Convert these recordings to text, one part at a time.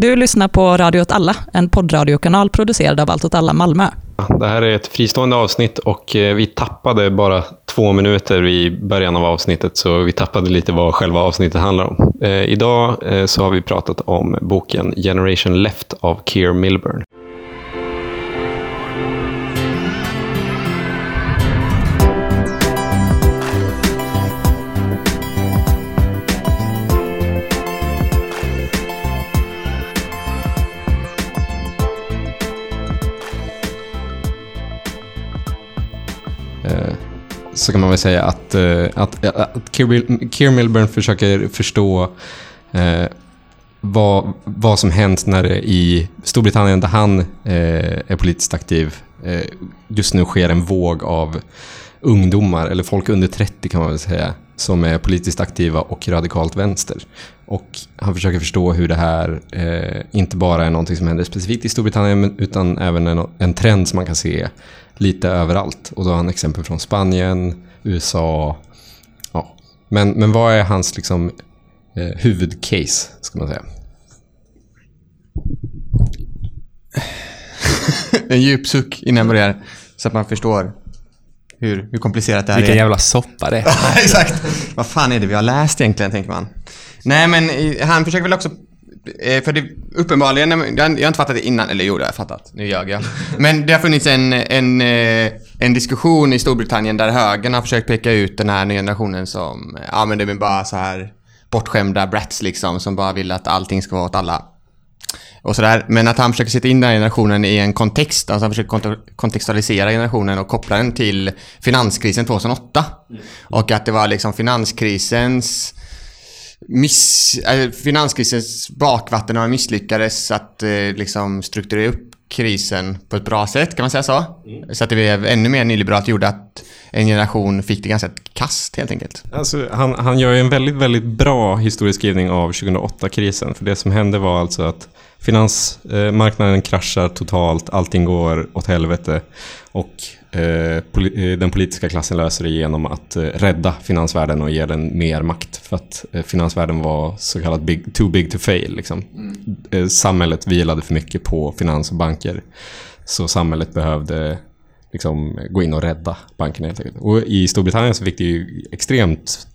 Du lyssnar på Radio åt alla, en poddradiokanal producerad av Allt åt alla Malmö. Det här är ett fristående avsnitt och eh, vi tappade bara två minuter i början av avsnittet, så vi tappade lite vad själva avsnittet handlar om. Eh, idag eh, så har vi pratat om boken Generation Left av Keir Milburn. Så kan man väl säga att, uh, att, eh, att Keir, Milburn försöker förstå uh, vad, vad som hänt när det i Storbritannien, där han uh, är politiskt aktiv, just nu sker en våg av ungdomar, eller folk under 30 kan man väl säga, som är politiskt aktiva och radikalt vänster. Och han försöker förstå hur det här eh, inte bara är någonting som händer specifikt i Storbritannien utan även en, en trend som man kan se lite överallt. Och då har han exempel från Spanien, USA. Ja. Men, men vad är hans liksom, eh, huvudcase, ska man säga? en djup suck innan jag börjar, så att man förstår hur, hur komplicerat det här Vilken är. Vilken jävla soppa det är. Exakt. Vad fan är det vi har läst egentligen, tänker man. Nej, men han försöker väl också för det, uppenbarligen, jag har inte fattat det innan, eller jo det har jag fattat, nu ljög jag. Men det har funnits en, en, eh, en diskussion i Storbritannien där högern har försökt peka ut den här nya generationen som, ja men det är bara så här bortskämda brats liksom, som bara vill att allting ska vara åt alla. Och sådär. Men att han försöker sätta in den här generationen i en kontext, alltså han försöker kontextualisera generationen och koppla den till finanskrisen 2008. Mm. Och att det var liksom finanskrisens miss, äh, finanskrisens bakvatten och misslyckades att äh, liksom strukturera upp krisen på ett bra sätt, kan man säga så? Mm. Så att det blev ännu mer nyliberalt gjorde att en generation fick det ganska kast helt enkelt. Alltså, han, han gör ju en väldigt, väldigt bra historieskrivning av 2008-krisen. För det som hände var alltså att finansmarknaden kraschar totalt, allting går åt helvete. Och eh, eh, den politiska klassen löser det genom att eh, rädda finansvärlden och ge den mer makt. För att finansvärlden var så kallat big, too big to fail. Liksom. Mm. Samhället vilade för mycket på finans och banker. Så samhället behövde liksom, gå in och rädda bankerna helt enkelt. Och i Storbritannien så fick det ju extremt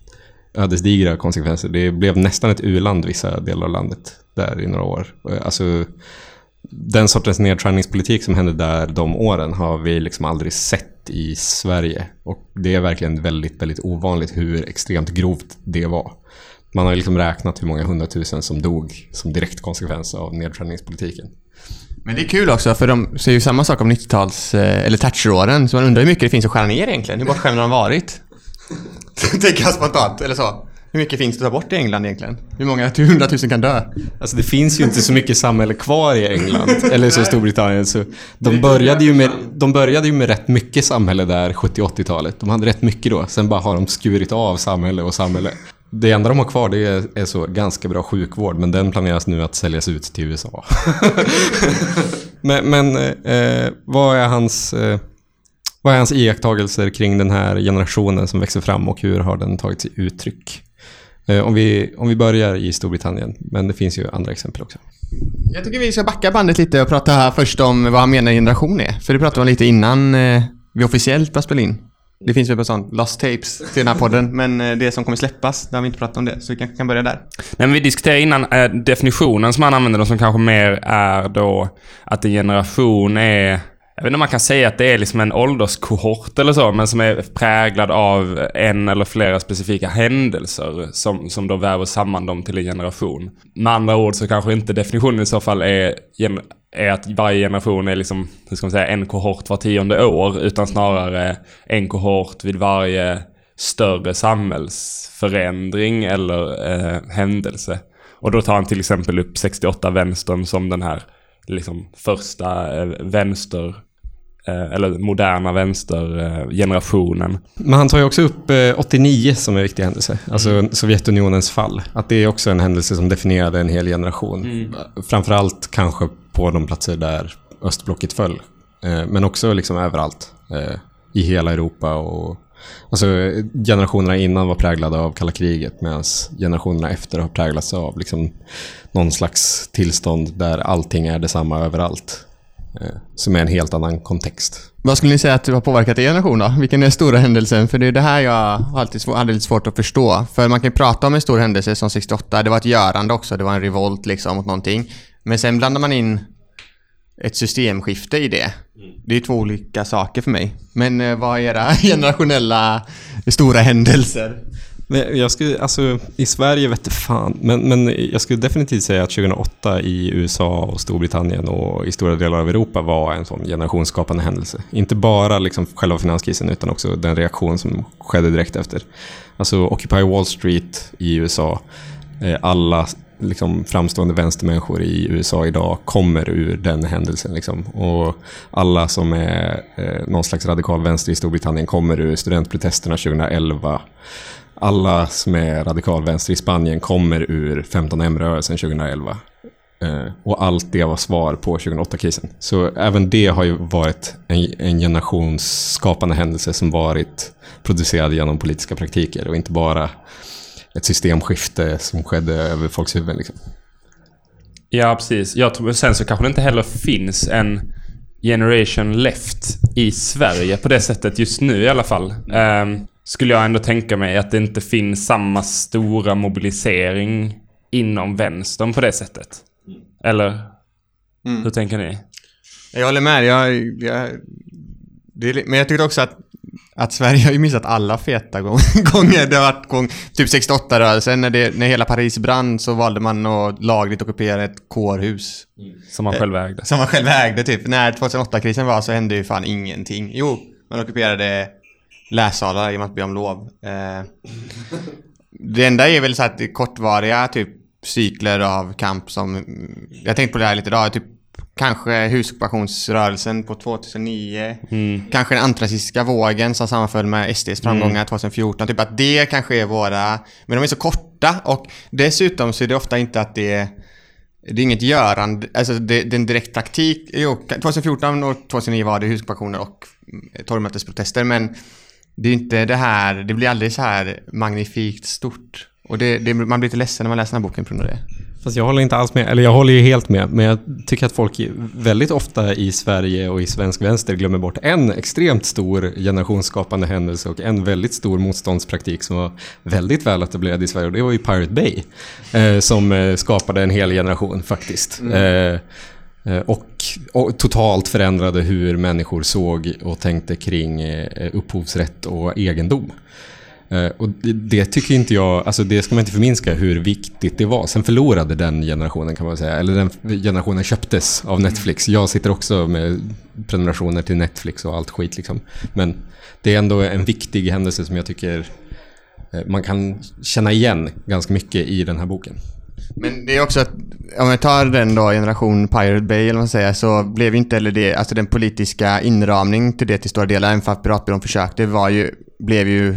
ödesdigra konsekvenser. Det blev nästan ett u-land vissa delar av landet där i några år. Alltså, den sortens nedskärningspolitik som hände där de åren har vi liksom aldrig sett i Sverige. Och det är verkligen väldigt, väldigt ovanligt hur extremt grovt det var. Man har liksom räknat hur många hundratusen som dog som direkt konsekvens av nedskärningspolitiken. Men det är kul också, för de säger ju samma sak om 90-tals, eh, eller Thatcher-åren, så man undrar hur mycket det finns att skära ner egentligen. Hur bortskämda har de varit? Tänker jag spontant, eller så. Hur mycket finns det att ta bort i England egentligen? Hur många hundratusen kan dö? Alltså det finns ju inte så mycket samhälle kvar i England, eller så Storbritannien. Så de, började ju med, de började ju med rätt mycket samhälle där 70-80-talet. De hade rätt mycket då, sen bara har de skurit av samhälle och samhälle. Det enda de har kvar det är, är så ganska bra sjukvård, men den planeras nu att säljas ut till USA. men men eh, vad är hans... Eh, vad är hans iakttagelser kring den här generationen som växer fram och hur har den tagit sig uttryck? Eh, om vi, om vi börjar i Storbritannien, men det finns ju andra exempel också. Jag tycker vi ska backa bandet lite och prata här först om vad han menar generation är. För det pratade vi lite innan eh, vi officiellt började spela in. Det finns väl på sånt lost tapes till den här podden, men eh, det som kommer släppas, där har vi inte pratat om det. Så vi kanske kan börja där. Nej, men vi diskuterade innan definitionen som han använder, som kanske mer är då att en generation är jag vet inte om man kan säga att det är liksom en ålderskohort eller så, men som är präglad av en eller flera specifika händelser som, som då väver samman dem till en generation. Med andra ord så kanske inte definitionen i så fall är, är att varje generation är liksom, hur ska man säga, en kohort var tionde år, utan snarare en kohort vid varje större samhällsförändring eller eh, händelse. Och då tar han till exempel upp 68 vänstern som den här liksom första eh, vänster eller moderna vänstergenerationen. Men han tar ju också upp 89 eh, som en viktig händelse, alltså mm. Sovjetunionens fall. Att det är också en händelse som definierade en hel generation. Mm. Framförallt kanske på de platser där östblocket föll. Men också liksom överallt i hela Europa och Alltså generationerna innan var präglade av kalla kriget medan generationerna efter har präglats av liksom någon slags tillstånd där allting är detsamma överallt. Eh, som är en helt annan kontext. Vad skulle ni säga att det har påverkat er generation då? Vilken är stora händelsen? För det är det här jag alltid hade lite svårt att förstå. För man kan ju prata om en stor händelse som 68, det var ett görande också, det var en revolt liksom mot någonting. Men sen blandar man in ett systemskifte i det. Det är två olika saker för mig. Men eh, vad är era generationella stora händelser? Men jag skulle, alltså i Sverige vet fan, men, men jag skulle definitivt säga att 2008 i USA och Storbritannien och i stora delar av Europa var en sån generationsskapande händelse. Inte bara liksom själva finanskrisen utan också den reaktion som skedde direkt efter. Alltså Occupy Wall Street i USA, eh, alla liksom, framstående vänstermänniskor i USA idag kommer ur den händelsen. Liksom. Och alla som är eh, någon slags radikal vänster i Storbritannien kommer ur studentprotesterna 2011 alla som är radikalvänster i Spanien kommer ur 15M-rörelsen 2011. Eh, och allt det var svar på 2008-krisen. Så även det har ju varit en, en generationsskapande händelse som varit producerad genom politiska praktiker och inte bara ett systemskifte som skedde över folks huvuden. Liksom. Ja, precis. Jag tror, sen så kanske det inte heller finns en generation left i Sverige på det sättet just nu i alla fall. Um, skulle jag ändå tänka mig att det inte finns samma stora mobilisering inom vänstern på det sättet. Eller? Mm. Hur tänker ni? Jag håller med. Jag, jag, det men jag tycker också att, att Sverige har ju missat alla feta gång, gånger. Det har varit gång, typ 68-rörelsen, när, det, när hela Paris brann så valde man att lagligt ockupera ett kårhus. Som man själv ägde. Som man själv ägde typ. När 2008-krisen var så hände ju fan ingenting. Jo, man ockuperade lässalar genom att be om lov. Eh, det enda är väl så att det är kortvariga typ cykler av kamp som... Jag tänkte på det här lite idag. Typ kanske husockupationsrörelsen på 2009. Mm. Kanske den antirasistiska vågen som sammanföll med SDs framgångar 2014. Typ att det kanske är våra... Men de är så korta och dessutom så är det ofta inte att det är... Det är inget görande, alltså det, det är en direkt praktik. Jo, 2014 och 2009 var det husockupationer och torgmötesprotester men det är inte det här, det blir aldrig så här magnifikt stort. Och det, det, man blir lite ledsen när man läser den här boken på grund av det. Fast jag håller inte alls med, eller jag håller ju helt med, men jag tycker att folk väldigt ofta i Sverige och i svensk vänster glömmer bort en extremt stor generationsskapande händelse och en väldigt stor motståndspraktik som var väldigt väl etablerad i Sverige och det var ju Pirate Bay. Eh, som eh, skapade en hel generation faktiskt. Mm. Eh, eh och, och, totalt förändrade hur människor såg och tänkte kring eh, upphovsrätt och egendom. Uh, och det, det, tycker inte jag, alltså det ska man inte förminska hur viktigt det var. Sen förlorade den generationen kan man säga, eller den generationen köptes av Netflix. Jag sitter också med prenumerationer till Netflix och allt skit liksom. Men det är ändå en viktig händelse som jag tycker man kan känna igen ganska mycket i den här boken. Men det är också att, om jag tar den då, generation Pirate Bay eller vad man säger, så blev inte heller det, alltså den politiska inramning till det till stora delar, även fast Piratbyrån försökte, var ju, blev ju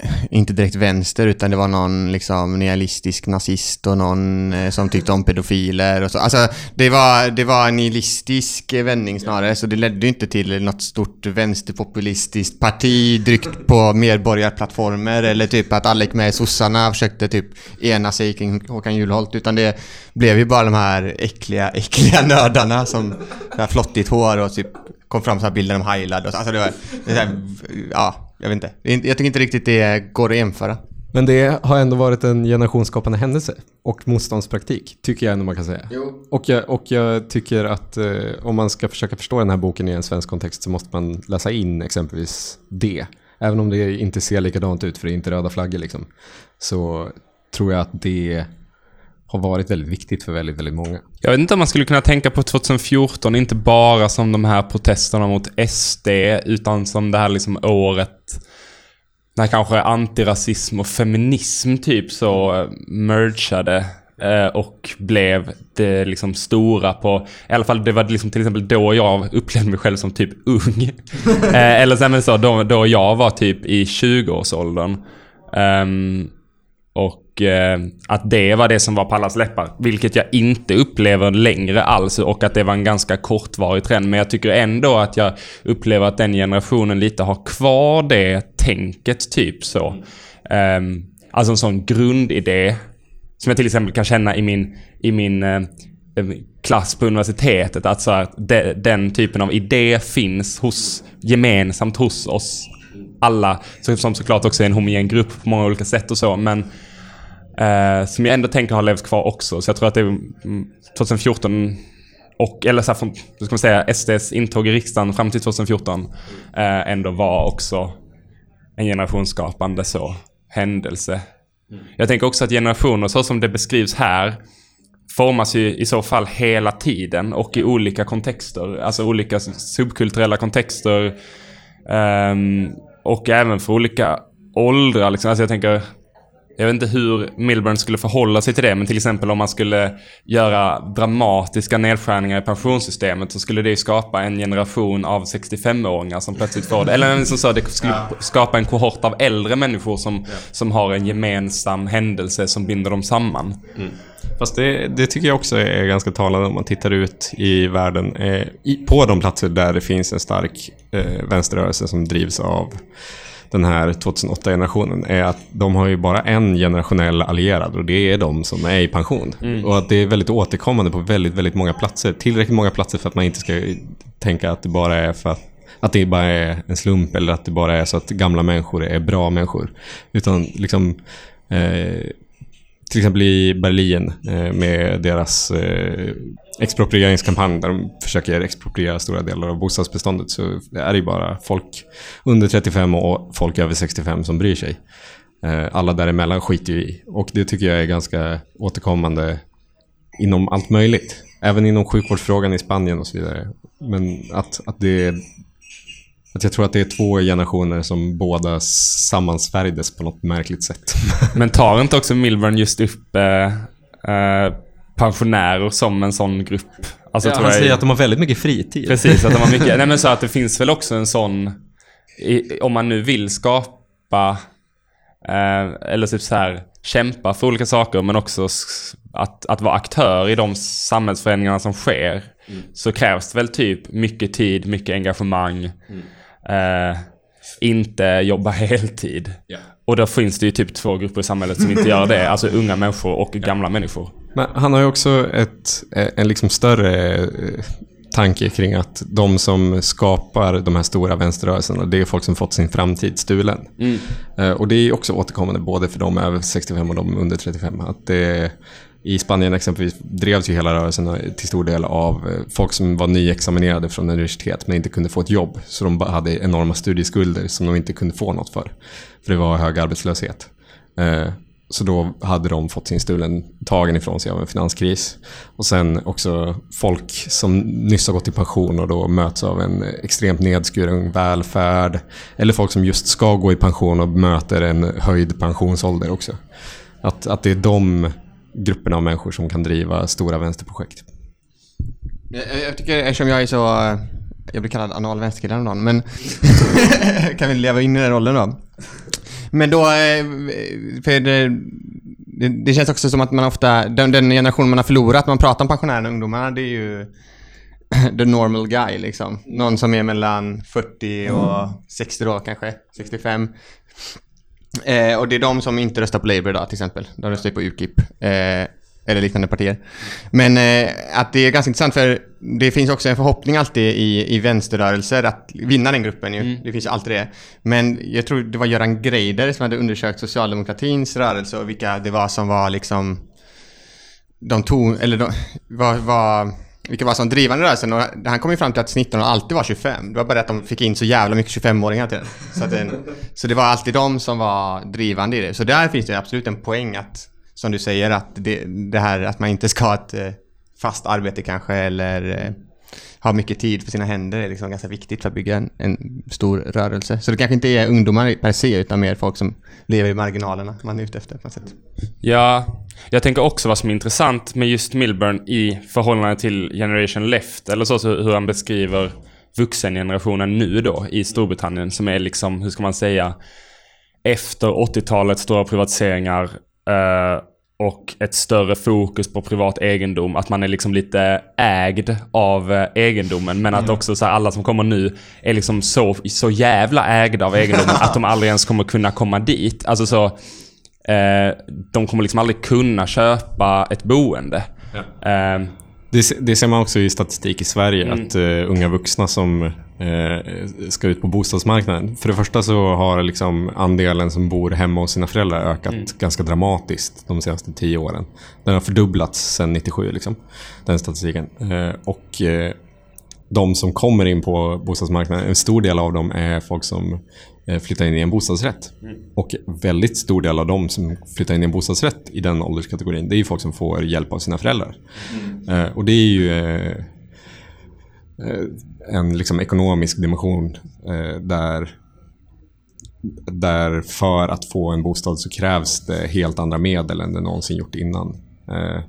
Eh, inte direkt vänster utan det var någon liksom nihilistisk nazist och någon eh, som tyckte om pedofiler och så. Alltså det var, det var en nihilistisk vändning snarare så det ledde inte till något stort vänsterpopulistiskt parti drygt på medborgarplattformer eller typ att alla gick med i sossarna och försökte typ ena sig kring Håkan Juholt utan det blev ju bara de här äckliga, äckliga nördarna som har flottigt hår och typ kom fram så här bilder om Highland och så. Alltså det var, det här, ja jag vet inte. Jag tycker inte riktigt det går att jämföra. Men det har ändå varit en generationsskapande händelse och motståndspraktik, tycker jag ändå man kan säga. Jo. Och, jag, och jag tycker att eh, om man ska försöka förstå den här boken i en svensk kontext så måste man läsa in exempelvis det. Även om det inte ser likadant ut, för det är inte röda flaggor liksom. Så tror jag att det har varit väldigt viktigt för väldigt, väldigt många. Jag vet inte om man skulle kunna tänka på 2014, inte bara som de här protesterna mot SD, utan som det här liksom året när kanske antirasism och feminism typ så eh, mergade eh, och blev det liksom stora på, i alla fall det var liksom till exempel då jag upplevde mig själv som typ ung. Eh, eller så, då, då jag var typ i 20-årsåldern. Um, och och eh, att det var det som var på allas läppar. Vilket jag inte upplever längre alls och att det var en ganska kortvarig trend. Men jag tycker ändå att jag upplever att den generationen lite har kvar det tänket typ så. Um, alltså en sån grundidé som jag till exempel kan känna i min, i min eh, eh, klass på universitetet. Att så här, de, den typen av idé finns hos, gemensamt hos oss alla. Som såklart också är en homogen grupp på många olika sätt och så. Men eh, som jag ändå tänker har levt kvar också. Så jag tror att det är 2014 mm, och, eller så här, från, ska man säga, SDs intåg i riksdagen fram till 2014 eh, ändå var också en generationsskapande så händelse. Mm. Jag tänker också att generationer så som det beskrivs här formas ju i så fall hela tiden och i olika kontexter. Alltså olika subkulturella kontexter. Um, och även för olika åldrar. Liksom. Alltså jag tänker, jag vet inte hur Milburn skulle förhålla sig till det, men till exempel om man skulle göra dramatiska nedskärningar i pensionssystemet så skulle det skapa en generation av 65-åringar som plötsligt får det. Eller som sa, det skulle skapa en kohort av äldre människor som, som har en gemensam händelse som binder dem samman. Mm. Fast det, det, tycker jag också är ganska talande om man tittar ut i världen. Eh, i, på de platser där det finns en stark eh, vänsterrörelse som drivs av den här 2008-generationen är att de har ju bara en generationell allierad och det är de som är i pension. Mm. Och att det är väldigt återkommande på väldigt, väldigt många platser. Tillräckligt många platser för att man inte ska tänka att det bara är för att att det bara är en slump eller att det bara är så att gamla människor är bra människor. Utan liksom eh, till exempel i Berlin eh, med deras eh, exproprieringskampanj där de försöker expropriera stora delar av bostadsbeståndet så är det ju bara folk under 35 och folk över 65 som bryr sig. Eh, alla däremellan skiter ju i. Och det tycker jag är ganska återkommande inom allt möjligt. Även inom sjukvårdsfrågan i Spanien och så vidare. Men att, att det är att jag tror att det är två generationer som båda sammansvärjdes på något märkligt sätt. Men tar inte också Milburn just upp eh, eh, pensionärer som en sån grupp? Alltså, ja, han jag, säger att de har väldigt mycket fritid. Precis, att de har mycket. nej men så att det finns väl också en sån... I, om man nu vill skapa... Eh, eller typ så här kämpa för olika saker men också att, att vara aktör i de samhällsförändringarna som sker. Mm. Så krävs det väl typ mycket tid, mycket engagemang. Mm eh, inte jobba heltid. Yeah. Och då finns det ju typ två grupper i samhället som inte gör det. Alltså unga människor och gamla människor. Men han har ju också ett, en liksom större eh, tanke kring att de som skapar de här stora vänsterrörelserna, det är folk som fått sin framtid stulen. Mm. Eh, och det är också återkommande både för de över 65 och de under 35. Att det, i Spanien exempelvis drevs ju hela rörelsen till stor del av eh, folk som var nyexaminerade från universitet men inte kunde få ett jobb. Så de hade enorma studieskulder som de inte kunde få något för. För det var hög arbetslöshet. Eh, så då hade de fått sin stulen tagen ifrån sig av en finanskris. Och sen också folk som nyss har gått i pension och då möts av en extremt nedskuren välfärd. Eller folk som just ska gå i pension och möter en höjd pensionsålder också. Att, att det är de grupperna av människor som kan driva stora vänsterprojekt. Jag, jag tycker, eftersom jag är så... Eh, jag blir kallad anal vänsterkille någon, men kan vi leva in i den rollen då? Men då, eh, för det, det, känns också som att man ofta, den, den generation man har förlorat, man pratar om pensionärerna och ungdomarna, det är ju the normal guy liksom. Någon som är mellan 40 och 60 då kanske, 65. Eh, och det är de som inte röstar på Labour idag till exempel. De röstar ju på UKIP. Eh, eller liknande partier. Men eh, att det är ganska intressant för det finns också en förhoppning alltid i, i vänsterrörelser att vinna den gruppen ju. Mm. Det finns ju alltid det. Men jag tror det var Göran Greider som hade undersökt socialdemokratins rörelse och vilka det var som var liksom de tog, eller de, var, var vilka var som drivande rörelsen och han kom ju fram till att snittarna alltid var 25. Det var bara det att de fick in så jävla mycket 25-åringar till den. Så, att den, så det var alltid de som var drivande i det. Så där finns det absolut en poäng att, som du säger, att det, det här att man inte ska ha ett eh, fast arbete kanske eller eh, ha mycket tid för sina händer är liksom ganska viktigt för att bygga en, en, stor rörelse. Så det kanske inte är ungdomar per se utan mer folk som lever i marginalerna man är ute efter på något sätt. Ja, jag tänker också vad som är intressant med just Milburn i förhållande till Generation Left, eller så, så hur han beskriver vuxengenerationen nu då i Storbritannien som är liksom, hur ska man säga, efter 80-talets stora privatiseringar eh, och ett större fokus på privat egendom. Att man är liksom lite ägd av eh, egendomen. Men att också så här, alla som kommer nu är liksom så, så jävla ägda av egendomen att de aldrig ens kommer kunna komma dit. Alltså så... Eh, de kommer liksom aldrig kunna köpa ett boende. Eh, Det, det ser man också i statistik i Sverige, att eh, unga vuxna som ska ut på bostadsmarknaden. För det första så har liksom andelen som bor hemma hos sina föräldrar ökat ganska dramatiskt de senaste tio åren. Den har fördubblats sedan 97, liksom, den statistiken. Eh, och eh, de som kommer in på bostadsmarknaden, en stor del av dem är folk som eh, flyttar in i en bostadsrätt. Och väldigt stor del av dem som flyttar in i en bostadsrätt i den ålderskategorin, det är ju folk som får hjälp av sina föräldrar. Eh, och det är ju eh, eh, en liksom ekonomisk dimension eh, där, där för att få en bostad så krävs det helt andra medel än det någonsin gjort innan. Eh,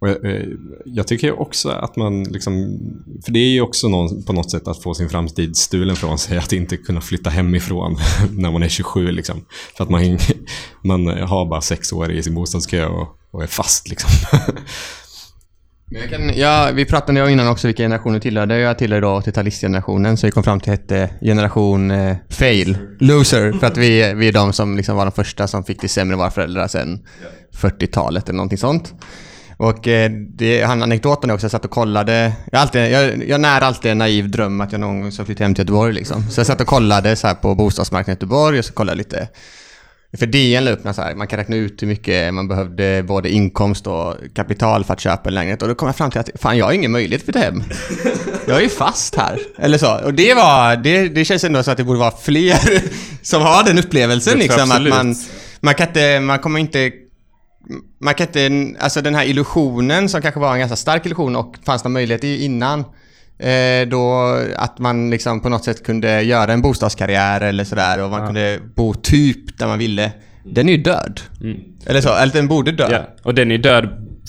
och jag, eh, jag tycker också att man, liksom, för det är ju också någon, på något sätt att få sin framtid stulen från sig, att inte kunna flytta hemifrån när man är 27. Liksom. För att man, man har bara sex år i sin bostadskö och, och är fast. Liksom. Men jag kan, ja, vi pratade ju innan också vilka generationer du tillhörde. Jag tillhör då 80-talistgenerationen, så vi kom fram till att det hette generation eh, fail, loser, för att vi, vi är de som liksom var de första som fick det sämre än våra föräldrar sen 40-talet eller någonting sånt. Och eh, det, han anekdoten också, jag satt och kollade, jag, alltid, jag, jag när alltid en naiv dröm att jag någon gång ska flytta hem till Göteborg liksom. Så jag satt och kollade så här på bostadsmarknaden i Göteborg och så kollade jag lite för DN la upp så här, man kan räkna ut hur mycket man behövde både inkomst och kapital för att köpa en lägenhet. Och då kom jag fram till att fan, jag har ingen möjlighet att flytta hem. Jag är ju fast här. Eller så. Och det var, det, det känns ändå så att det borde vara fler som har den upplevelsen liksom. Att man, man kan inte, man kommer inte man kan inte, alltså den här illusionen som kanske var en ganska stark illusion och fanns någon möjlighet i innan. Eh, då att man liksom på något sätt kunde göra en bostadskarriär eller sådär och man kunde bo typ där man ville. Den är ju död. Eller så, eller den borde dö. Ja, och den är död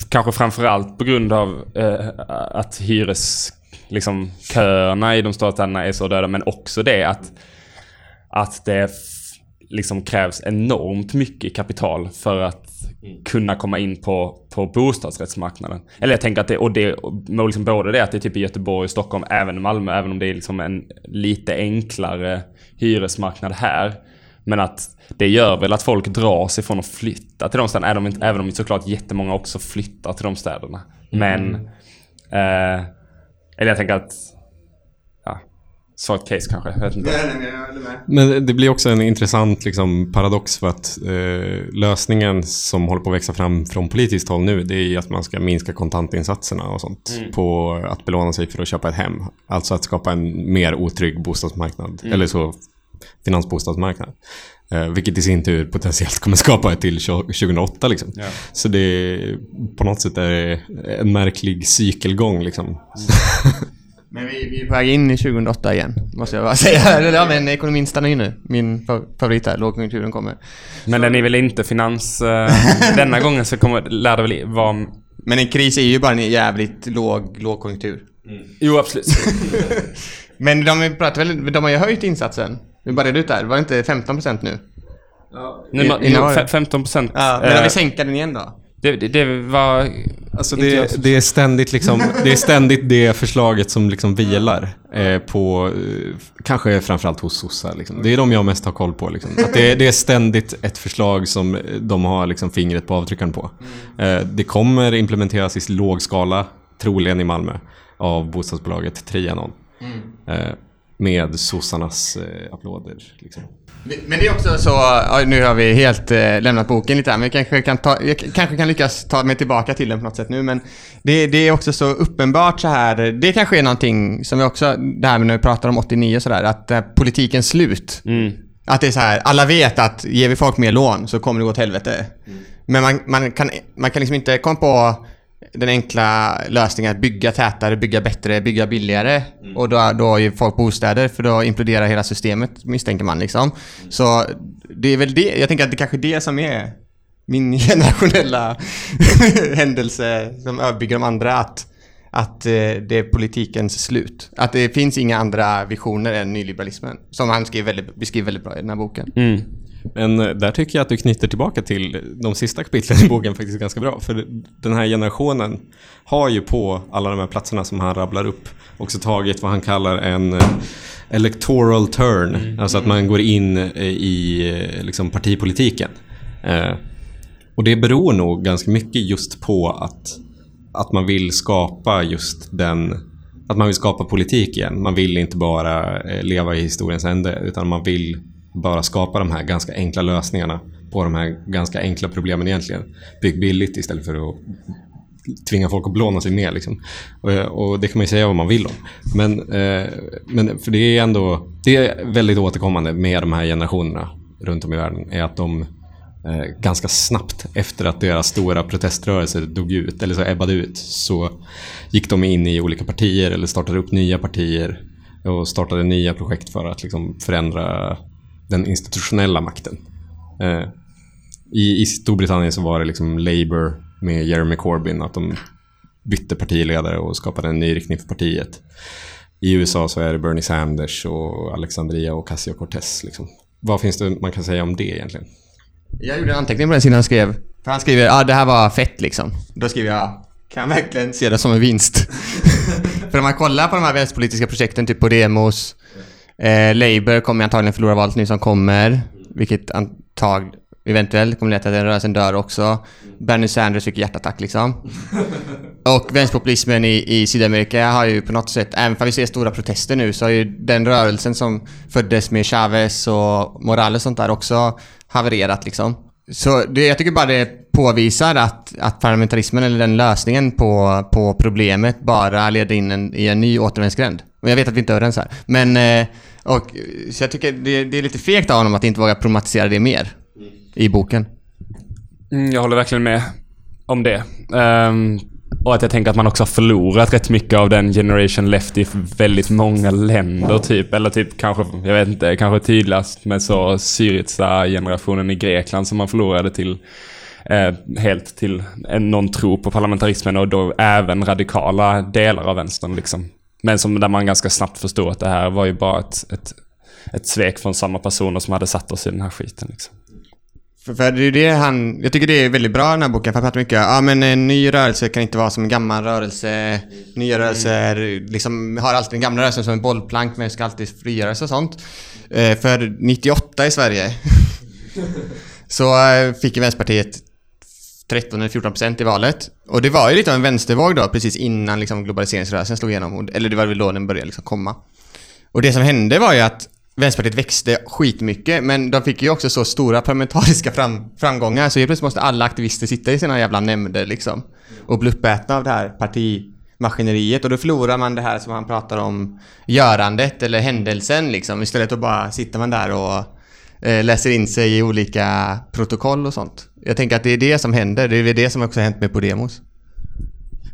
kanske framförallt på grund av eh, att hyres... Liksom köerna i de stora städerna är så döda, men också det att, att det liksom krävs enormt mycket kapital för att kunna komma in på, på bostadsrättsmarknaden. Eller jag tänker att det, och det, och liksom både det att det är typ i Göteborg, Stockholm, även i Malmö, även om det är liksom en lite enklare hyresmarknad här. Men att det gör väl att folk drar sig från att flytta till de städerna, även om, inte- även om såklart jättemånga också flyttar till de städerna. Men... Eh, eller jag tänker att... Svagt case kanske. Jag vet inte. Men det blir också en intressant liksom, paradox för att eh, lösningen som håller på att växa fram från politiskt håll nu det är ju att man ska minska kontantinsatserna och sånt på att belåna sig för att köpa ett hem. Alltså att skapa en mer otrygg bostadsmarknad. Eller så finansbostadsmarknad. Eh, vilket i sin tur potentiellt kommer skapa ett till 2008 liksom. Ja. Så det på något sätt är en märklig cykelgång liksom. Men vi, vi är på väg in i 2008 igen, måste jag bara säga. Ja, men ekonomin stannar ju nu. Min fa- favorit här, lågkonjunkturen kommer. Men den är väl inte finans... Eh, denna gången så kommer, lär det väl vara... Men en kris är ju bara en jävligt låg lågkonjunktur. Jo, absolut. Men de pratar väl, de har ju höjt insatsen. Vi började ut där, var det inte 15% nu? Nu, var det- fe- 15 procent. Ja, men om vi sänker den igen då? Det, det, det var... Alltså det, det, är ständigt liksom, det är ständigt det förslaget som liksom vilar eh, på, eh, kanske framförallt hos sossar. Liksom. Det är de jag mest har koll på. Liksom. Det, är- det är ständigt ett förslag som de har liksom fingret på avtryckaren på. Eh, det kommer implementeras i låg skala, troligen i Malmö, av bostadsbolaget Trianon. Eh, med sossarnas eh, applåder. Liksom. Men det är också så, nu har vi helt eh, lämnat boken lite här, men jag kanske kan, ta, jag kanske kan lyckas ta mig tillbaka till den på något sätt nu, men det, det är också så uppenbart så här, det kanske är någonting som vi också, det här med när vi pratar om 89 och sådär, att eh, politikens slut, Mm. att det är så här, alla vet att ger vi folk mer lån så kommer det gå åt helvete. Men man, man, kan, man kan liksom inte komma på den enkla lösningen att bygga tätare, bygga bättre, bygga billigare. Och då, då har ju folk bostäder för då imploderar hela systemet misstänker man liksom. Så det är väl det, jag tänker att det kanske är det som är min generationella händelse som överbygger de andra. Att, att eh, det är politikens slut. Att det finns inga andra visioner än nyliberalismen. Som han skrev väldigt, beskriver väldigt bra i den här boken. Mm. Men eh, där tycker jag att du knyter tillbaka till de sista kapitlen i boken faktiskt ganska bra. För den här generationen har ju på alla de här platserna som han rabblar upp också tagit vad han kallar en eh, electoral turn. Mm. Alltså att man går in eh, i liksom, partipolitiken. Och det beror nog ganska mycket just på att, att man vill skapa just den att man vill skapa politik igen. Man vill inte bara leva i historiens ände utan man vill bara skapa de här ganska enkla lösningarna på de här ganska enkla problemen egentligen. Bygg billigt istället för att tvinga folk att blåna sig ner. Liksom. Och, och, det kan man ju säga vad man vill om. Men, eh, men för det är ändå det är väldigt återkommande med de här generationerna runt om i världen. är att de eh, ganska snabbt efter att deras stora proteströrelser dog ut, eller så ebbade ut, så gick de in i olika partier eller startade upp nya partier och startade nya projekt för att liksom, förändra den institutionella makten. Eh, i, I Storbritannien så var det liksom Labour med Jeremy Corbyn, att de bytte partiledare och skapade en ny riktning för partiet. I USA så är det Bernie Sanders och Alexandria Ocasio-Cortez. Liksom. Vad finns det man kan säga om det egentligen? Jag gjorde en anteckning på den sidan han skrev. För han skriver att ah, det här var fett liksom. Då skriver jag kan verkligen se det som en vinst. för om man kollar på de här vänsterpolitiska projekten, typ på demos, eh, Labour kommer antagligen förlora valet nu som kommer. Vilket antag, eventuellt kommer leda till att den rörelsen dör också. Bernie Sanders fick hjärtattack liksom. Och vänsterpopulismen i, i Sydamerika har ju på något sätt, även om vi ser stora protester nu, så har ju den rörelsen som föddes med Chavez och Morales och sånt där också havererat liksom. Så det, jag tycker bara det påvisar att, att parlamentarismen, eller den lösningen på, på problemet, bara leder in en, i en ny återvändsgränd. Och jag vet att vi inte är överens här. Men, eh, och, så jag tycker det, det är lite fegt av honom att inte våga problematisera det mer i boken. Mm, jag håller verkligen med om det. Um, och att jag tänker att man också har förlorat rätt mycket av den generation left i väldigt många länder typ. Eller typ kanske, jag vet inte, kanske tydligast med så Syriza-generationen i Grekland som man förlorade till eh, helt till en någon tro på parlamentarismen och då även radikala delar av vänstern liksom. Men som där man ganska snabbt förstod att det här var ju bara ett, ett, ett svek från samma personer som hade satt oss i den här skiten liksom. För, för det är det han, jag tycker det är väldigt bra den här boken, för han pratar mycket ja ah, men en ny rörelse kan inte vara som en gammal rörelse. Nya rörelser liksom har alltid den gamla rörelsen som en bollplank men ska alltid frigöras och sånt. Eh, för 98 i Sverige så eh, fick ju Vänsterpartiet 13 eller 14 procent i valet. Och det var ju lite av en vänstervåg då, precis innan liksom globaliseringsrörelsen slog igenom. Eller det var väl då den började liksom komma. Och det som hände var ju att Vänsterpartiet växte skitmycket, men de fick ju också så stora parlamentariska fram, framgångar så helt plötsligt måste alla aktivister sitta i sina jävla nämnder liksom. Och bli uppätna av det här partimaskineriet och då förlorar man det här som han pratar om, görandet eller händelsen liksom. Istället att bara sitter man där och eh, läser in sig i olika protokoll och sånt. Jag tänker att det är det som händer, det är det som också har hänt med Podemos.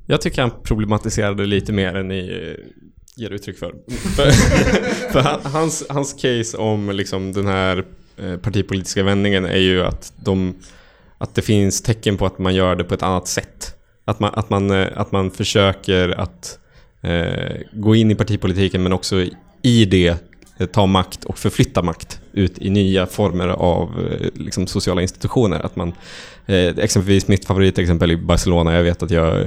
Jag tycker han problematiserade lite mer än ni ger uttryck för. för, hans, hans case om liksom den här eh, partipolitiska vändningen är ju att, de, att det finns tecken på att man gör det på ett annat sätt. Att man, att man, eh, att man försöker att eh, gå in i partipolitiken men också i det eh, ta makt och förflytta makt ut i nya former av liksom, sociala institutioner. Att man, eh, exempelvis mitt favoritexempel i Barcelona, jag vet att jag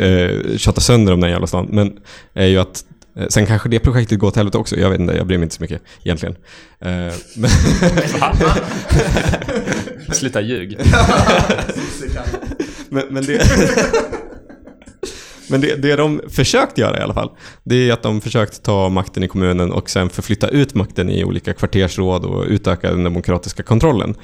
eh, tjatar sönder om den jävla stan, men är ju att sen kanske det projektet går åt helvete också, jag vet inte, jag bryr mig inte så mycket egentligen. Eh, men Sluta ljug. men, men, det, men det, det de försökt göra i alla fall, det är att de försökt ta makten i kommunen och sen förflytta ut makten i olika kvartersråd och utöka den demokratiska kontrollen.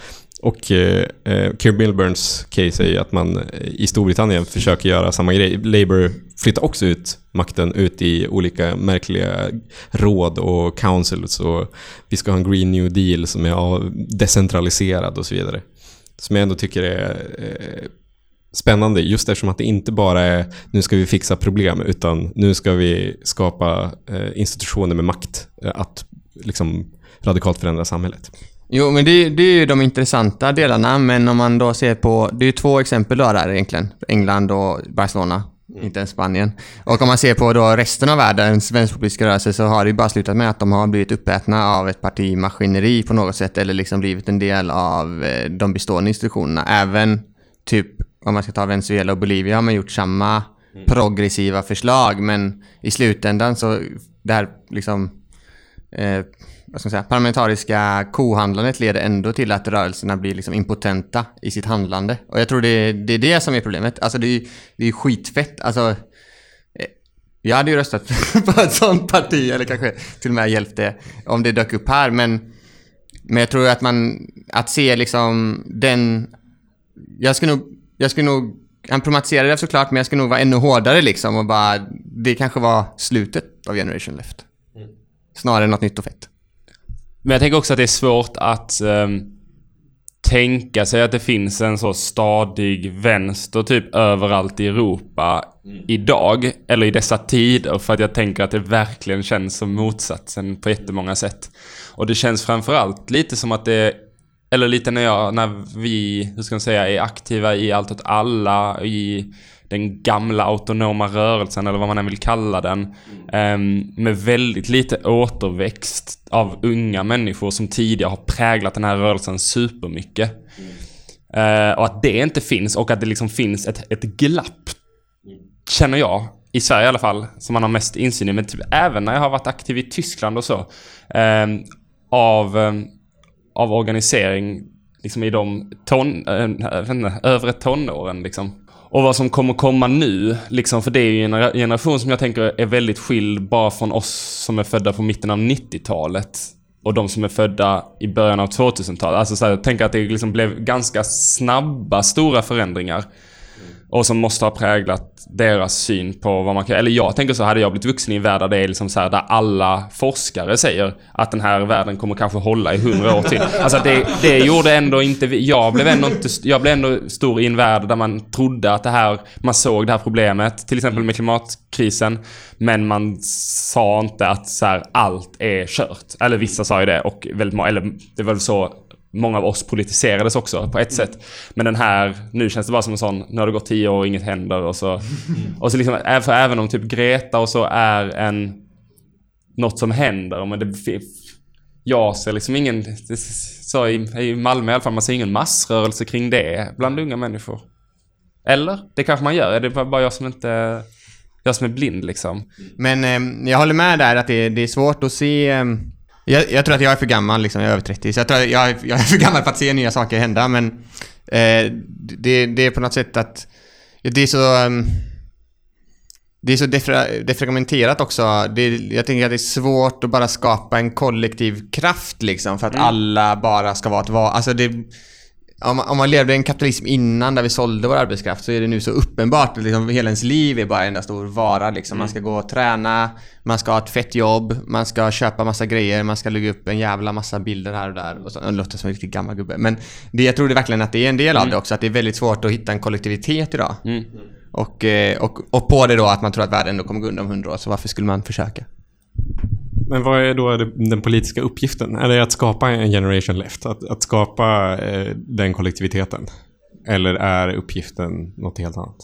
Och eh, eh Keir Milburns case är ju att man eh, i Storbritannien försöker göra samma grej. Labour flyttar också ut makten ut i olika märkliga råd och councils och vi ska ha en Green New Deal som är decentraliserad och så vidare. Som jag ändå tycker är eh, spännande just eftersom att det inte bara är nu ska vi fixa problem utan nu ska vi skapa eh, institutioner med makt eh, att liksom radikalt förändra samhället. Jo, men det, det är ju de intressanta delarna, men om man då ser på... Det är ju två exempel då där egentligen. England och Barcelona. Inte ens Spanien. Och om man ser på då resten av världens vänsterpopulistiska rörelse så har det ju bara slutat med att de har blivit uppätna av ett parti maskineri på något sätt eller liksom blivit en del av eh, de bestående institutionerna. Även typ om man ska ta Venezuela och Bolivia har man gjort samma progressiva förslag men i slutändan så det här liksom eh, vad ska man säga, parlamentariska kohandlandet leder ändå till att rörelserna blir liksom impotenta i sitt handlande. Och jag tror det det, är det som är problemet. Alltså det är det är skitfett. Alltså, eh, jag hade ju röstat på ett sånt parti, eller kanske till och med hjälpt det, om det dök upp här. Men, men jag tror att man, att se liksom den... Jag skulle nog, jag skulle nog han problematiserade det såklart, men jag skulle nog vara ännu hårdare liksom och bara... Det kanske var slutet av Generation Left. Snarare än något nytt och fett. Men jag tänker också att det är svårt att um, tänka sig att det finns en så stadig vänster typ överallt i Europa mm. idag. Eller i dessa tider. För att jag tänker att det verkligen känns som motsatsen på jättemånga sätt. Och det känns framförallt lite som att det eller lite när jag, när vi, hur ska man säga, är aktiva i Allt åt alla, i den gamla autonoma rörelsen eller vad man än vill kalla den. Mm. med väldigt lite återväxt av unga människor som tidigare har präglat den här rörelsen supermycket. Mm. Uh, och att det inte finns och att det liksom finns ett, ett glapp. Känner jag. I Sverige i alla fall, som man har mest insyn i. Men typ, även när jag har varit aktiv i Tyskland och så. Eh, av, eh, av organisering liksom i de ton, eh, inte, övre tonåren liksom. Och vad som kommer komma nu, liksom, för det är ju en generation som jag tänker är väldigt skild bara från oss som är födda på mitten av 90-talet. Och de som är födda i början av 2000-talet. Alltså så här, jag tänker att det liksom blev ganska snabba, stora förändringar. Och som måste ha präglat deras syn på vad man kan... Eller jag tänker så, hade jag blivit vuxen i en värld där det är liksom så här, där alla forskare säger att den här världen kommer kanske hålla i hundra år till. Alltså det, det gjorde ändå inte... Jag blev ändå inte... Jag blev ändå stor i en värld där man trodde att det här... Man såg det här problemet, till exempel med klimatkrisen. Men man sa inte att så här, allt är kört. Eller vissa sa ju det och väldigt många... Eller det var väl så många av oss politiserades också på ett sätt. Men den här, nu känns det bara som en sån, nu har det gått tio år och inget händer och så. Och så liksom, för även om typ Greta och så är en, något som händer, men det, jag ser liksom ingen, så i, i Malmö i alla fall, man ser ingen massrörelse kring det bland unga människor. Eller? Det kanske man gör, är det bara jag som inte, jag som är blind liksom. Men eh, jag håller med där att det, det är svårt att se eh, jag, jag, tror att jag är för gammal, liksom, jag är över 30, så jag tror att jag, jag är för gammal för att se nya saker hända, men eh, det, det är på något sätt att det är så... Um, det är så defra, defragmenterat också. Det, jag tänker att det är svårt att bara skapa en kollektiv kraft liksom för att mm. alla bara ska vara ett val. Alltså det, om man, om man levde i en kapitalism innan där vi sålde vår arbetskraft så är det nu så uppenbart att liksom hela ens liv är bara en enda stor vara. Liksom. Man ska gå och träna, man ska ha ett fett jobb, man ska köpa massa grejer, man ska lägga upp en jävla massa bilder här och där. Och så, det låter som en riktigt gammal gubbe. Men det, jag tror det verkligen att det är en del av mm. det också. Att det är väldigt svårt att hitta en kollektivitet idag. Mm. Och, eh, och, och på det då att man tror att världen ändå kommer gå under om hundra år. Så varför skulle man försöka? Men vad är då den politiska uppgiften? Är det att skapa en generation left? Att, att skapa eh, den kollektiviteten? Eller är uppgiften något helt annat?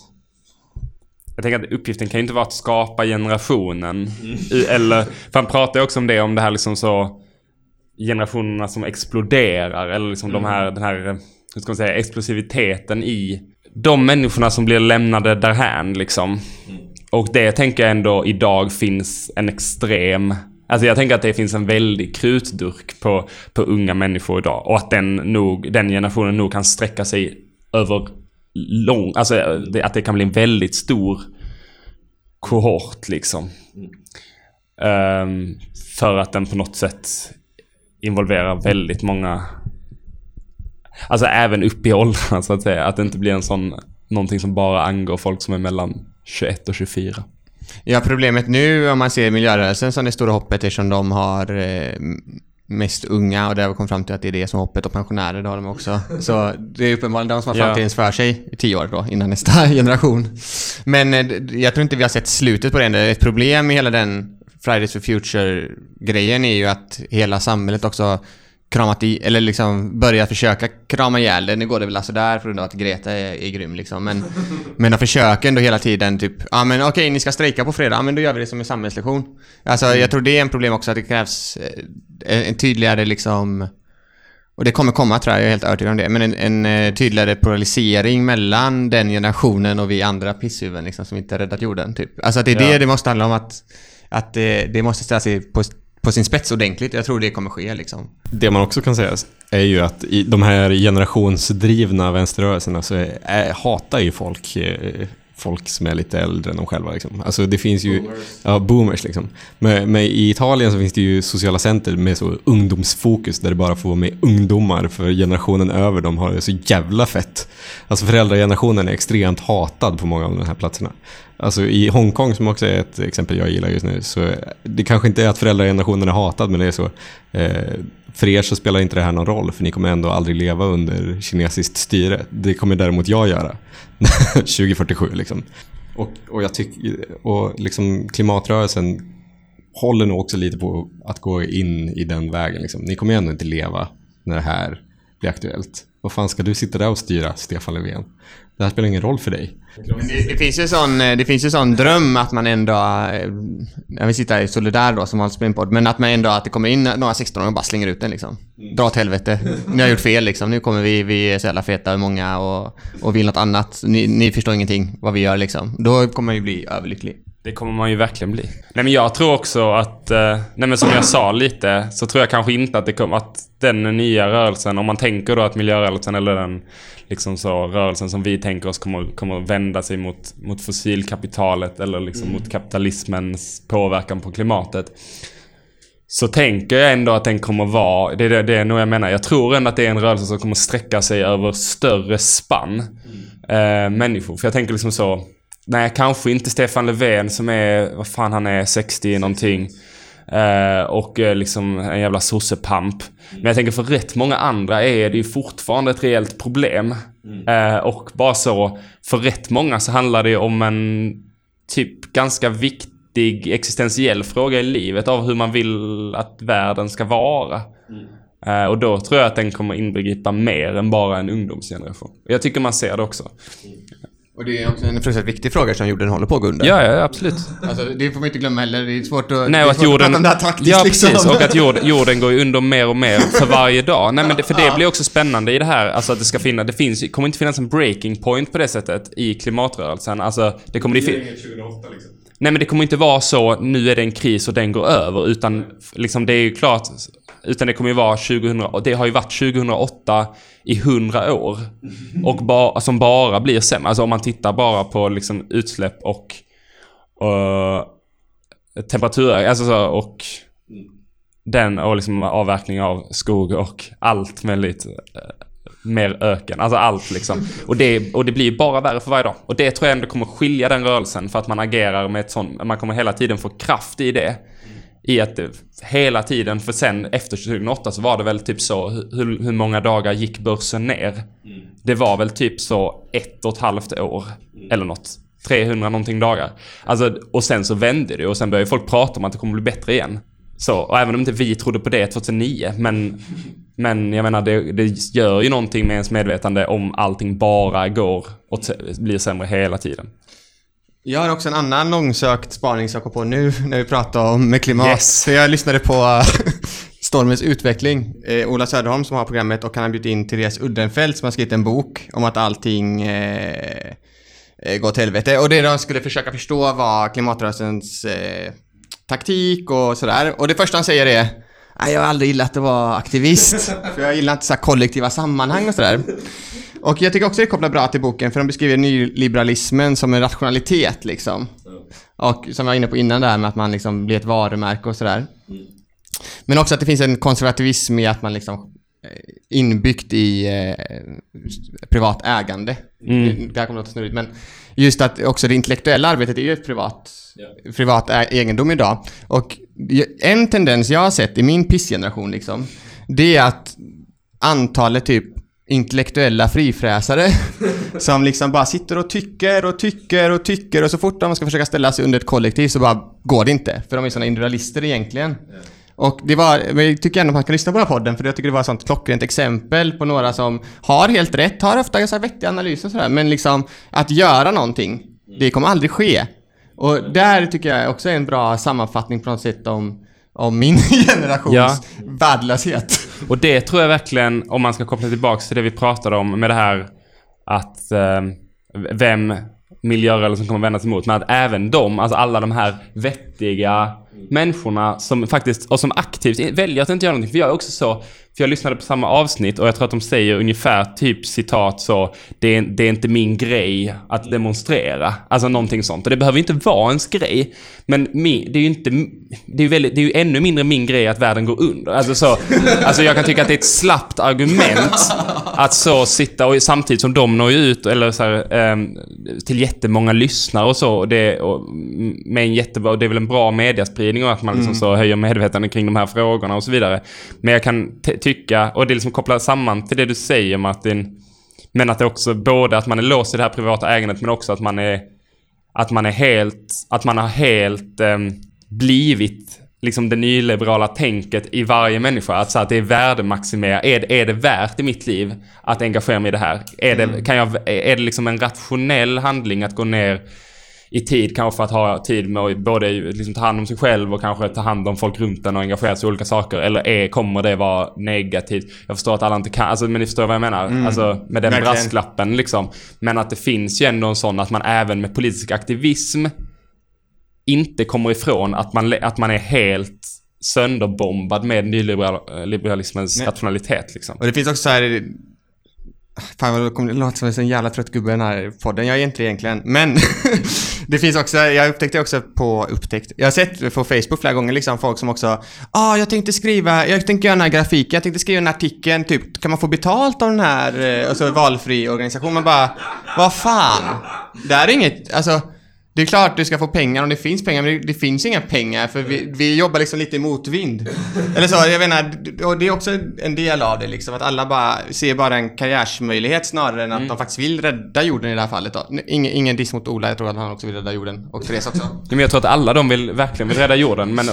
Jag tänker att uppgiften kan ju inte vara att skapa generationen. Mm. Eller, för han pratar ju också om det, om det här liksom så generationerna som exploderar. Eller liksom mm. de här, den här, hur ska man säga, explosiviteten i de människorna som blir lämnade därhän liksom. Mm. Och det tänker jag ändå idag finns en extrem Alltså jag tänker att det finns en väldig krutdurk på, på unga människor idag. Och att den, nog, den generationen nog kan sträcka sig över lång... Alltså det, att det kan bli en väldigt stor kohort liksom. Um, för att den på något sätt involverar väldigt många... Alltså även upp i åldrarna så att säga. Att det inte blir en sån... Någonting som bara angår folk som är mellan 21 och 24. Ja, problemet nu om man ser miljörörelsen som det stora hoppet eftersom de har eh, mest unga och det har kommit fram till att det är det som hoppet och pensionärer det har de också. Så det är uppenbarligen de som har framtiden för sig i tio år då, innan nästa generation. Men eh, jag tror inte vi har sett slutet på det Ett problem med hela den Fridays for Future-grejen är ju att hela samhället också kramat i, eller liksom börjat försöka krama ihjäl det. Nu går det väl alltså där av att Greta är, är grym liksom. Men, men de försöker ändå hela tiden typ, ja men okej ni ska strejka på fredag, ja, men då gör vi det som en samhällslektion. Alltså jag tror det är en problem också att det krävs eh, en, en tydligare liksom och det kommer komma tror jag, jag är helt övertygad om det. Men en, en eh, tydligare polarisering mellan den generationen och vi andra pisshuvuden liksom, som inte har räddat jorden. Typ. Alltså att det är Ja. det det måste handla om. Att, att det, det måste ställa sig på, på sin spets ordentligt. Jag tror det kommer ske liksom. Det man också kan säga är ju att i de här generationsdrivna vänsterrörelserna så är, är, hatar ju folk eh, folk som är lite äldre än de själva. Liksom. Alltså det finns ju... Boomers. Ja, boomers liksom. Men, men i Italien så finns det ju sociala center med så ungdomsfokus där det bara får vara med ungdomar för generationen över dem har det så jävla fett. Alltså föräldragenerationen är extremt hatad på många av de här platserna. Alltså i Hongkong som också är ett exempel jag gillar just nu så det kanske inte är att föräldragenerationen är hatad men det är så eh, för er så spelar inte det här någon roll för ni kommer ändå aldrig leva under kinesiskt styre. Det kommer däremot jag göra 2047 liksom. Och, och jag tyck, och liksom klimatrörelsen håller nog också lite på att gå in i den vägen. Liksom. Ni kommer ju ändå inte leva när det här blir aktuellt. Vad fan ska du sitta där och styra, Stefan Löfven? Det här spelar ingen roll för dig. Det, det, finns ju sån, eh, det finns ju sån dröm att man ändå, eh, jag vill sitta i Solidar då som har spelat in podd, men att man ändå, att det kommer in några 16-åringar och bara slänger ut den liksom. Dra åt helvete. Ni har gjort fel liksom. Nu kommer vi, vi är så jävla feta och många och, och vill något annat. Ni, ni förstår ingenting vad vi gör liksom. Då kommer man ju bli överlycklig. Det kommer man ju verkligen bli. Nej men jag tror också att, eh, nej men som jag sa lite, så tror jag kanske inte att det kommer, att den nya rörelsen, om man tänker då att miljörörelsen eller den liksom så rörelsen som vi tänker oss kommer, kommer vända sig mot, mot fossilkapitalet eller liksom mot kapitalismens påverkan på klimatet. Så tänker jag ändå att den kommer vara, det är det, det är nog jag menar, jag tror ändå att det är en rörelse som kommer sträcka sig över större spann eh, människor. För jag tänker liksom så, nej kanske inte Stefan Löfven som är, vad fan han är, 60 någonting. Eh, och eh, liksom en jävla sossepamp. Men jag tänker för rätt många andra är det ju fortfarande ett reellt problem. Eh, och bara så, för rätt många så handlar det om en typ ganska viktig existentiell fråga i livet av hur man vill att världen ska vara. Eh, och då tror jag att den kommer inbegripa mer än bara en ungdomsgeneration. Jag tycker man ser det också. Och det är också en fruktansvärt viktig fråga som jorden håller på att gå under. Ja, ja, absolut. Alltså, det får man inte glömma heller. Det är svårt att, Nej, det och att jorden... prata om det ja, liksom. precis. Och att jorden, jorden går under mer och mer för varje dag. Nej, men det, för det blir också spännande i det här. Alltså att det ska finnas... Det finns, kommer inte finnas en breaking point på det sättet i klimatrörelsen. Alltså, det kommer... Det fin- 2008 liksom. Nej, men det kommer inte vara så, nu är det en kris och den går över. Utan liksom det är ju klart... Utan det kommer ju vara 2000... och Det har ju varit 2008 i 100 år. Och ba, som bara blir sämre. Alltså om man tittar bara på liksom utsläpp och... Eh, uh, temperatur, alltså så, och den och liksom avverkning av skog och allt väldigt Uh, eh, mer öken. Alltså allt liksom. Och det, och det blir bara värre för varje dag. Och det tror jag ändå kommer skilja den rörelsen för att man agerar med ett sånt, man kommer hela tiden få kraft i det. I att hela tiden, för sen efter 2008 så var det väl typ så, hur, hur många dagar gick börsen ner? Det var väl typ så ett och ett halvt år, eller något. 300 någonting dagar. Alltså, och sen så vände det och sen började folk prata om att det kommer bli bättre igen. Så, och även om inte vi trodde på det 2009, men, men jag menar det, det gör ju någonting med ens medvetande om allting bara går och blir sämre hela tiden. Jag har också en annan långsökt spaning som jag kom på nu när vi pratar om med klimat. Yes. För jag lyssnade på eh, Stormens utveckling. Eh, Ola Söderholm som har programmet och han har bjudit in Therese Uddenfelt som har skrivit en bok om att allting eh, eh, går åt helvete. Och det de skulle försöka förstå var klimatrörelsens eh, taktik och sådär. Och det första han säger är Nej, jag har aldrig gillat att vara aktivist. För jag gillar inte så här kollektiva sammanhang och sådär. Och jag tycker också det kopplar bra till boken för de beskriver nyliberalismen som en rationalitet liksom. Och som jag var inne på innan där med att man liksom blir ett varumärke och sådär. Men också att det finns en konservativism i att man liksom eh, inbyggt i eh, privat ägande. Mm. Det här kommer låta snurrigt men just att också det intellektuella arbetet är ju ett privat, privat ä- egendom idag. Och en tendens jag har sett i min pissgeneration liksom, det är att antalet typ intellektuella frifräsare som liksom bara sitter och tycker och tycker och tycker och så fort de ska försöka ställa sig under ett kollektiv så bara går det inte. För de är sådana individualister egentligen. Och det var, men jag tycker ändå att man kan lyssna på den här podden för jag tycker det var ett sånt klockrent exempel på några som har helt rätt, har ofta ganska vettiga analyser och sådär, men liksom att göra någonting, det kommer aldrig ske. Och där tycker jag också är en bra sammanfattning på något sätt om, om min generations Ja. värdelöshet. Och det tror jag verkligen, om man ska koppla tillbaks till det vi pratade om med det här att eh, vem miljörörelsen kommer vända sig mot. Men att även de, alltså alla de här vettiga människorna som faktiskt, och som aktivt väljer att inte göra någonting. För jag är också så, för jag lyssnade på samma avsnitt och jag tror att de säger ungefär typ citat så, det är, det är inte min grej att demonstrera. Alltså någonting sånt. Och det behöver inte vara ens grej. Men mi, det är ju inte, det är ju väldigt, det är ju ännu mindre min grej att världen går under. Alltså så, alltså jag kan tycka att det är ett slappt argument att så sitta och samtidigt som de når ut eller så här, ehm, till jättemånga lyssnare och så. Och det, och, med en jättebra, och det är väl en bra mediaspridning och att man liksom så höjer medvetandet kring de här frågorna och så vidare. Men jag kan tycka, och det liksom kopplar samman till det du säger Martin, men att det också både att man är låst i det här privata ägandet men också att man är att man är helt, att man har helt ehm, blivit liksom det nyliberala tänket i varje människa. Att, så att det är värdemaximera. Är, är det värt i mitt liv att engagera mig i det här? Är det, kan jag, är det liksom en rationell handling att gå ner i tid kanske för att ha tid med att både liksom ta hand om sig själv och kanske ta hand om folk runt en och engagera sig i olika saker. Eller är, kommer det vara negativt? Jag förstår att alla inte kan, alltså, men ni förstår vad jag menar? Alltså med den Verkligen. brasklappen liksom. Men att det finns ju ändå en sån att man även med politisk aktivism inte kommer ifrån att man, att man är helt sönderbombad med nyliberalismens Nej. rationalitet liksom. Och det finns också så här... Fan vad det låter som en sån jävla trött gubbe i den här podden. Jag är inte egentligen. Men det finns också, jag upptäckte också på upptäckt. Jag har sett på Facebook flera gånger liksom folk som också ah jag tänkte skriva, jag tänkte göra den här grafiken, jag tänkte skriva den här artikeln, typ kan man få betalt av den här, eh, alltså valfri organisation? Man bara, vad fan? Det här är inget, alltså det är klart du ska få pengar om det finns pengar, men det, det finns inga pengar för vi, vi jobbar liksom lite i motvind. Eller så, jag menar, och det är också en del av det liksom, att alla bara ser bara en karriärsmöjlighet snarare än att de faktiskt vill rädda jorden i det här fallet då. Ingen, ingen diss mot Ola, jag tror att han också vill rädda jorden. Och Therese också. Ja, Men jag tror att alla de vill verkligen vill rädda jorden, men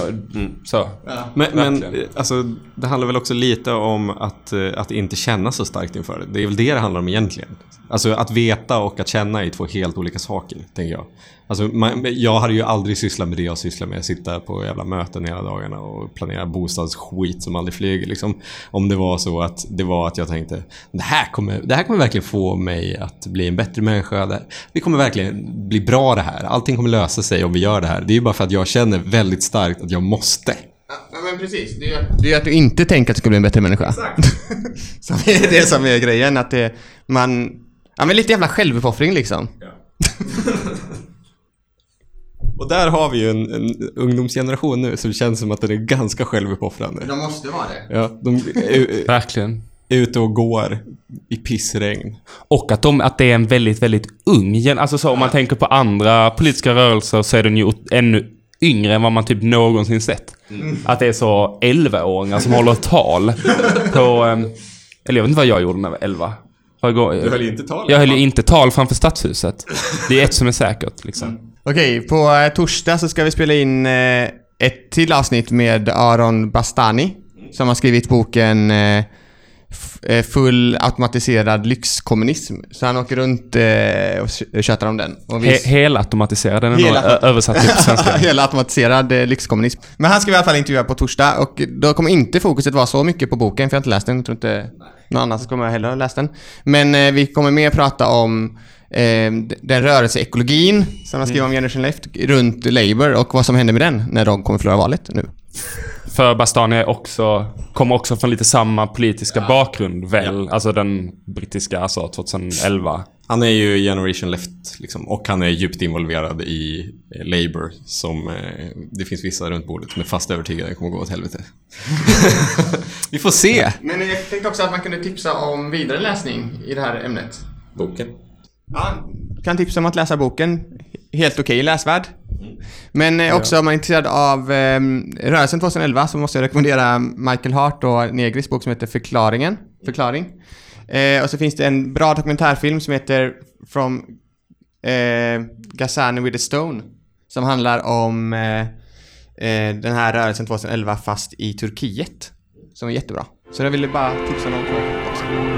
så. Men, men eh, alltså, det handlar väl också lite om att, eh, att inte känna så starkt inför det. Det är väl det det handlar om egentligen. Alltså att veta och att känna är två helt olika saker, tänker jag. Alltså, man, jag hade ju aldrig sysslat med det jag sysslar med. Sitta på jävla möten hela dagarna och planera bostadsskit som aldrig flyger. Liksom. Om det var så att det var att jag tänkte det här kommer, det här kommer verkligen få mig att bli en bättre människa. Det, det kommer verkligen bli bra det här. Allting kommer lösa sig om vi gör det här. Det är ju bara för att jag känner väldigt starkt att jag måste. Ja men precis, det är, ju- det är att du inte tänker att du ska bli en bättre människa. som är det som är grejen, att det, man... Ja men lite jävla självuppoffring liksom. Och där har vi ju en, en ungdomsgeneration nu som känns som att den är ganska självuppoffrande. De måste vara det. Ja, de är, Verkligen. är ute och går i pissregn. Och att, de, att det är en väldigt, väldigt ung gen- Alltså så om man tänker på andra politiska rörelser så är den ju ännu yngre än vad man typ någonsin sett. Att det är så 11-åringar som håller tal på... Eller jag vet inte vad jag gjorde när jag var 11. Du höll inte tal. Jag höll ju inte tal framför stadshuset. Det är ett som är säkert liksom. Okej, på eh, torsdag så ska vi spela in eh, ett till avsnitt med Aron Bastani. Som har skrivit boken eh, Full automatiserad lyxkommunism. Så han åker runt eh, och tj- tjötar om den. Och vi- He- helautomatiserad, den är Hela- översatt till svenska. Hela automatiserad eh, lyxkommunism. Men han ska vi i alla fall intervjua på torsdag och då kommer inte fokuset vara så mycket på boken, för jag har inte läst den. Jag tror inte någon annan kommer heller ha läst den. Men eh, vi kommer mer prata om eh, den rörelseekologin som han skriver om Generation Left runt Labour och vad som händer med den när de kommer förlora valet nu. För Bastani är också, kommer också från lite samma politiska bakgrund väl? Alltså den brittiska, alltså 2011. Han är ju generation left liksom, och han är djupt involverad i eh, Labour som eh, det finns vissa runt bordet som är fast övertygade kommer gå åt helvete. Vi får se. Men jag tänkte också att man kunde tipsa om vidare läsning i det här ämnet. Boken. Ja, kan tipsa om att läsa boken. Helt okej läsvärd. Men eh, också om man är intresserad av eh, rörelsen 2011 så måste jag rekommendera Michael Hart och Negris bok som heter Förklaringen. Förklaring. Eh, och så finns det en bra dokumentärfilm som heter From eh, Gazani with a Stone. Som handlar om eh, eh, den här rörelsen 2011 fast i Turkiet. Som är jättebra. Så jag ville bara tipsa någon på också.